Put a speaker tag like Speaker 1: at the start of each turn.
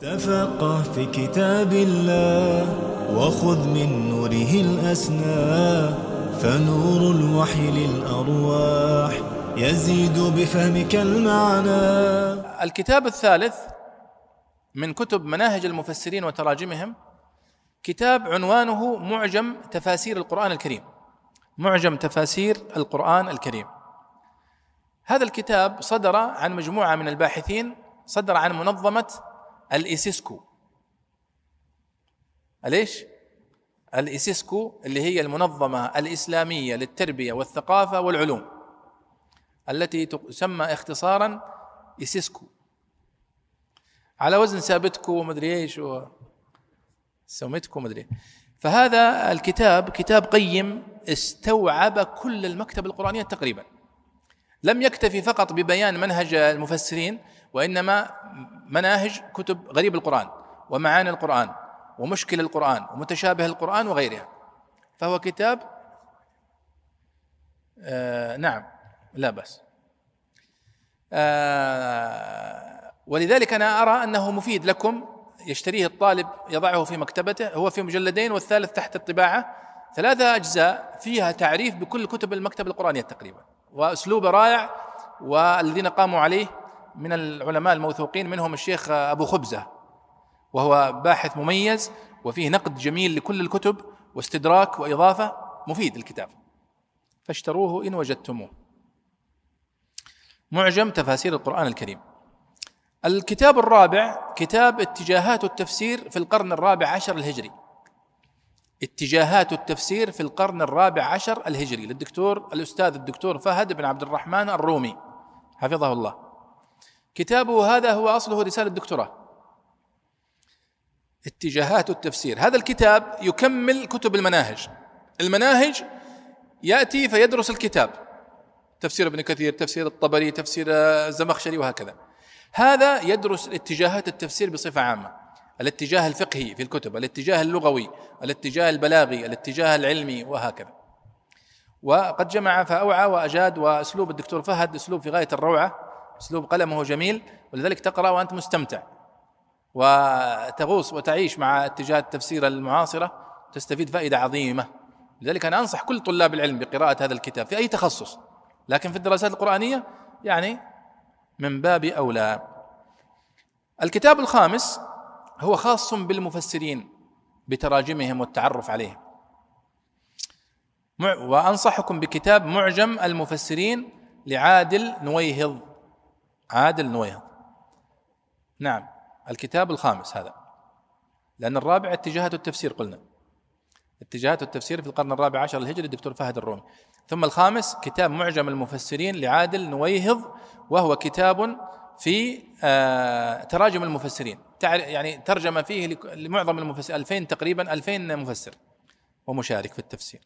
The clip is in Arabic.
Speaker 1: تفقه في كتاب الله وخذ من نوره الأسنى فنور الوحي للأرواح يزيد بفهمك المعنى.
Speaker 2: الكتاب الثالث من كتب مناهج المفسرين وتراجمهم كتاب عنوانه معجم تفاسير القرآن الكريم. معجم تفاسير القرآن الكريم. هذا الكتاب صدر عن مجموعة من الباحثين صدر عن منظمة الإيسيسكو. ليش؟ الإيسيسكو اللي هي المنظمة الإسلامية للتربية والثقافة والعلوم التي تسمى اختصارا إيسيسكو. على وزن سابتكو ومدري إيش و سومتكو مدري فهذا الكتاب كتاب قيم استوعب كل المكتبة القرآنية تقريبا. لم يكتفي فقط ببيان منهج المفسرين وإنما مناهج كتب غريب القرآن ومعاني القرآن ومشكل القرآن ومتشابه القرآن وغيرها. فهو كتاب آه نعم لا بأس. آه ولذلك أنا أرى أنه مفيد لكم يشتريه الطالب يضعه في مكتبته هو في مجلدين والثالث تحت الطباعة. ثلاثة أجزاء فيها تعريف بكل كتب المكتبة القرآنية تقريبا وأسلوبه رائع والذين قاموا عليه من العلماء الموثوقين منهم الشيخ أبو خبزة وهو باحث مميز وفيه نقد جميل لكل الكتب واستدراك وإضافة مفيد الكتاب فاشتروه إن وجدتموه. معجم تفاسير القرآن الكريم. الكتاب الرابع كتاب اتجاهات التفسير في القرن الرابع عشر الهجري. اتجاهات التفسير في القرن الرابع عشر الهجري للدكتور الأستاذ الدكتور فهد بن عبد الرحمن الرومي. حفظه الله. كتابه هذا هو أصله رسالة دكتوراه اتجاهات التفسير. هذا الكتاب يكمل كتب المناهج. المناهج يأتي فيدرس الكتاب. تفسير ابن كثير تفسير الطبري تفسير الزمخشري وهكذا. هذا يدرس اتجاهات التفسير بصفة عامة. الاتجاه الفقهي في الكتب الاتجاه اللغوي الاتجاه البلاغي الاتجاه العلمي وهكذا. وقد جمع فأوعى وأجاد وأسلوب الدكتور فهد أسلوب في غاية الروعة. أسلوب قلمه جميل ولذلك تقرأ وأنت مستمتع. وتغوص وتعيش مع اتجاهات التفسير المعاصرة تستفيد فائدة عظيمة. لذلك أنا أنصح كل طلاب العلم بقراءة هذا الكتاب في أي تخصص لكن في الدراسات القرآنية يعني من باب أولى. الكتاب الخامس هو خاص بالمفسرين بتراجمهم والتعرف عليهم. وأنصحكم بكتاب معجم المفسرين لعادل نويهض. عادل نويهض نعم الكتاب الخامس هذا. لأن الرابع اتجاهات التفسير قلنا. اتجاهات التفسير في القرن الرابع عشر الهجري الدكتور فهد الرومي. ثم الخامس كتاب معجم المفسرين لعادل نويهض وهو كتاب في آه تراجم المفسرين. يعني ترجم فيه لمعظم المفسرين 2000 تقريبا 2000 مفسر ومشارك في التفسير.